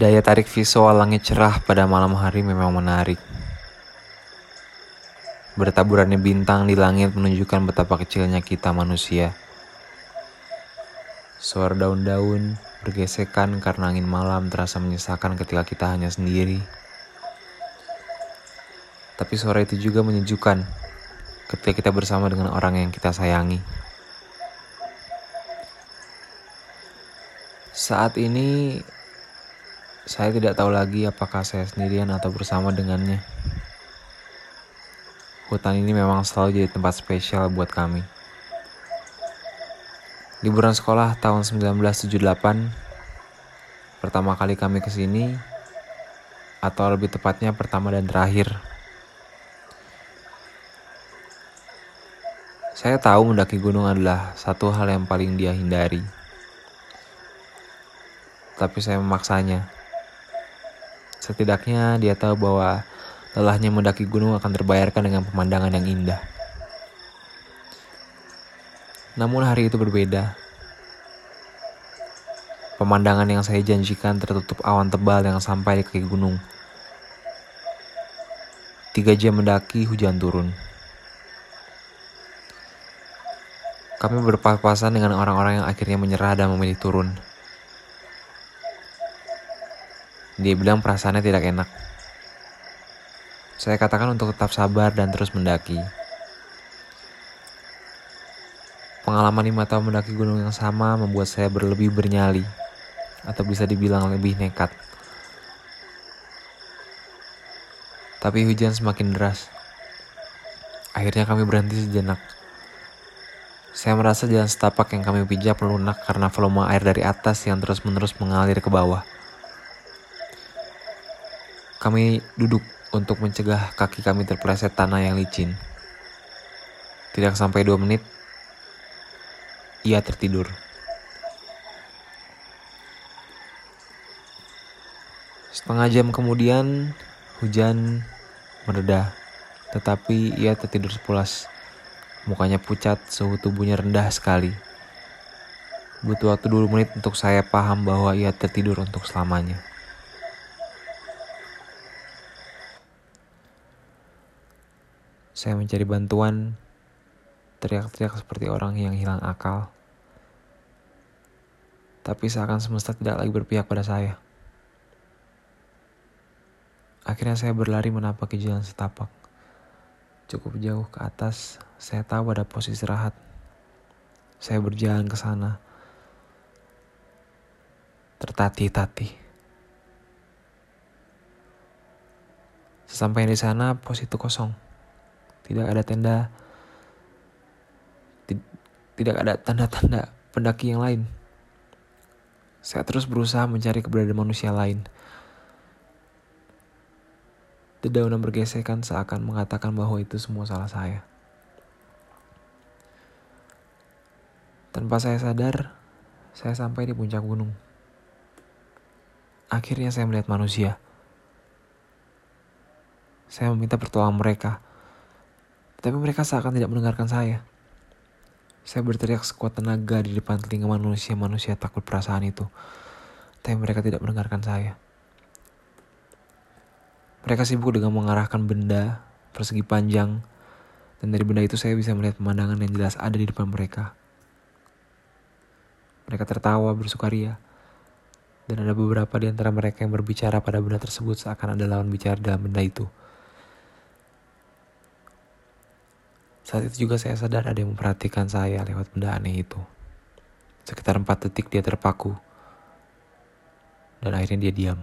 Daya tarik visual langit cerah pada malam hari memang menarik. Bertaburannya bintang di langit menunjukkan betapa kecilnya kita manusia. Suara daun-daun bergesekan karena angin malam terasa menyesakan ketika kita hanya sendiri. Tapi suara itu juga menyejukkan ketika kita bersama dengan orang yang kita sayangi. Saat ini saya tidak tahu lagi apakah saya sendirian atau bersama dengannya. Hutan ini memang selalu jadi tempat spesial buat kami. Liburan sekolah tahun 1978 pertama kali kami ke sini atau lebih tepatnya pertama dan terakhir. Saya tahu mendaki gunung adalah satu hal yang paling dia hindari. Tapi saya memaksanya. Setidaknya dia tahu bahwa lelahnya mendaki gunung akan terbayarkan dengan pemandangan yang indah. Namun hari itu berbeda. Pemandangan yang saya janjikan tertutup awan tebal yang sampai di kaki gunung. Tiga jam mendaki, hujan turun. Kami berpas-pasan dengan orang-orang yang akhirnya menyerah dan memilih turun. Dia bilang perasaannya tidak enak. Saya katakan untuk tetap sabar dan terus mendaki. Pengalaman lima tahun mendaki gunung yang sama membuat saya berlebih bernyali, atau bisa dibilang lebih nekat. Tapi hujan semakin deras. Akhirnya kami berhenti sejenak. Saya merasa jalan setapak yang kami pijak melunak karena volume air dari atas yang terus-menerus mengalir ke bawah. Kami duduk untuk mencegah kaki kami terpeleset tanah yang licin. Tidak sampai dua menit, ia tertidur. Setengah jam kemudian, hujan mereda, tetapi ia tertidur sepulas. Mukanya pucat, suhu tubuhnya rendah sekali. Butuh waktu dulu menit untuk saya paham bahwa ia tertidur untuk selamanya. Saya mencari bantuan, teriak-teriak seperti orang yang hilang akal. Tapi seakan semesta tidak lagi berpihak pada saya. Akhirnya saya berlari menapaki jalan setapak. Cukup jauh ke atas, saya tahu ada posisi istirahat. Saya berjalan ke sana. Tertatih-tatih. Sesampai di sana, pos itu kosong. Tidak ada tenda, tidak ada tanda-tanda pendaki yang lain. Saya terus berusaha mencari keberadaan manusia lain. Dedaunan bergesekan seakan mengatakan bahwa itu semua salah saya. Tanpa saya sadar, saya sampai di puncak gunung. Akhirnya saya melihat manusia. Saya meminta pertolongan mereka tapi mereka seakan tidak mendengarkan saya. Saya berteriak sekuat tenaga di depan telinga manusia-manusia takut perasaan itu. Tapi mereka tidak mendengarkan saya. Mereka sibuk dengan mengarahkan benda persegi panjang. Dan dari benda itu saya bisa melihat pemandangan yang jelas ada di depan mereka. Mereka tertawa bersukaria. Dan ada beberapa di antara mereka yang berbicara pada benda tersebut seakan ada lawan bicara dalam benda itu. Saat itu juga saya sadar ada yang memperhatikan saya lewat benda aneh itu. Sekitar empat detik dia terpaku. Dan akhirnya dia diam.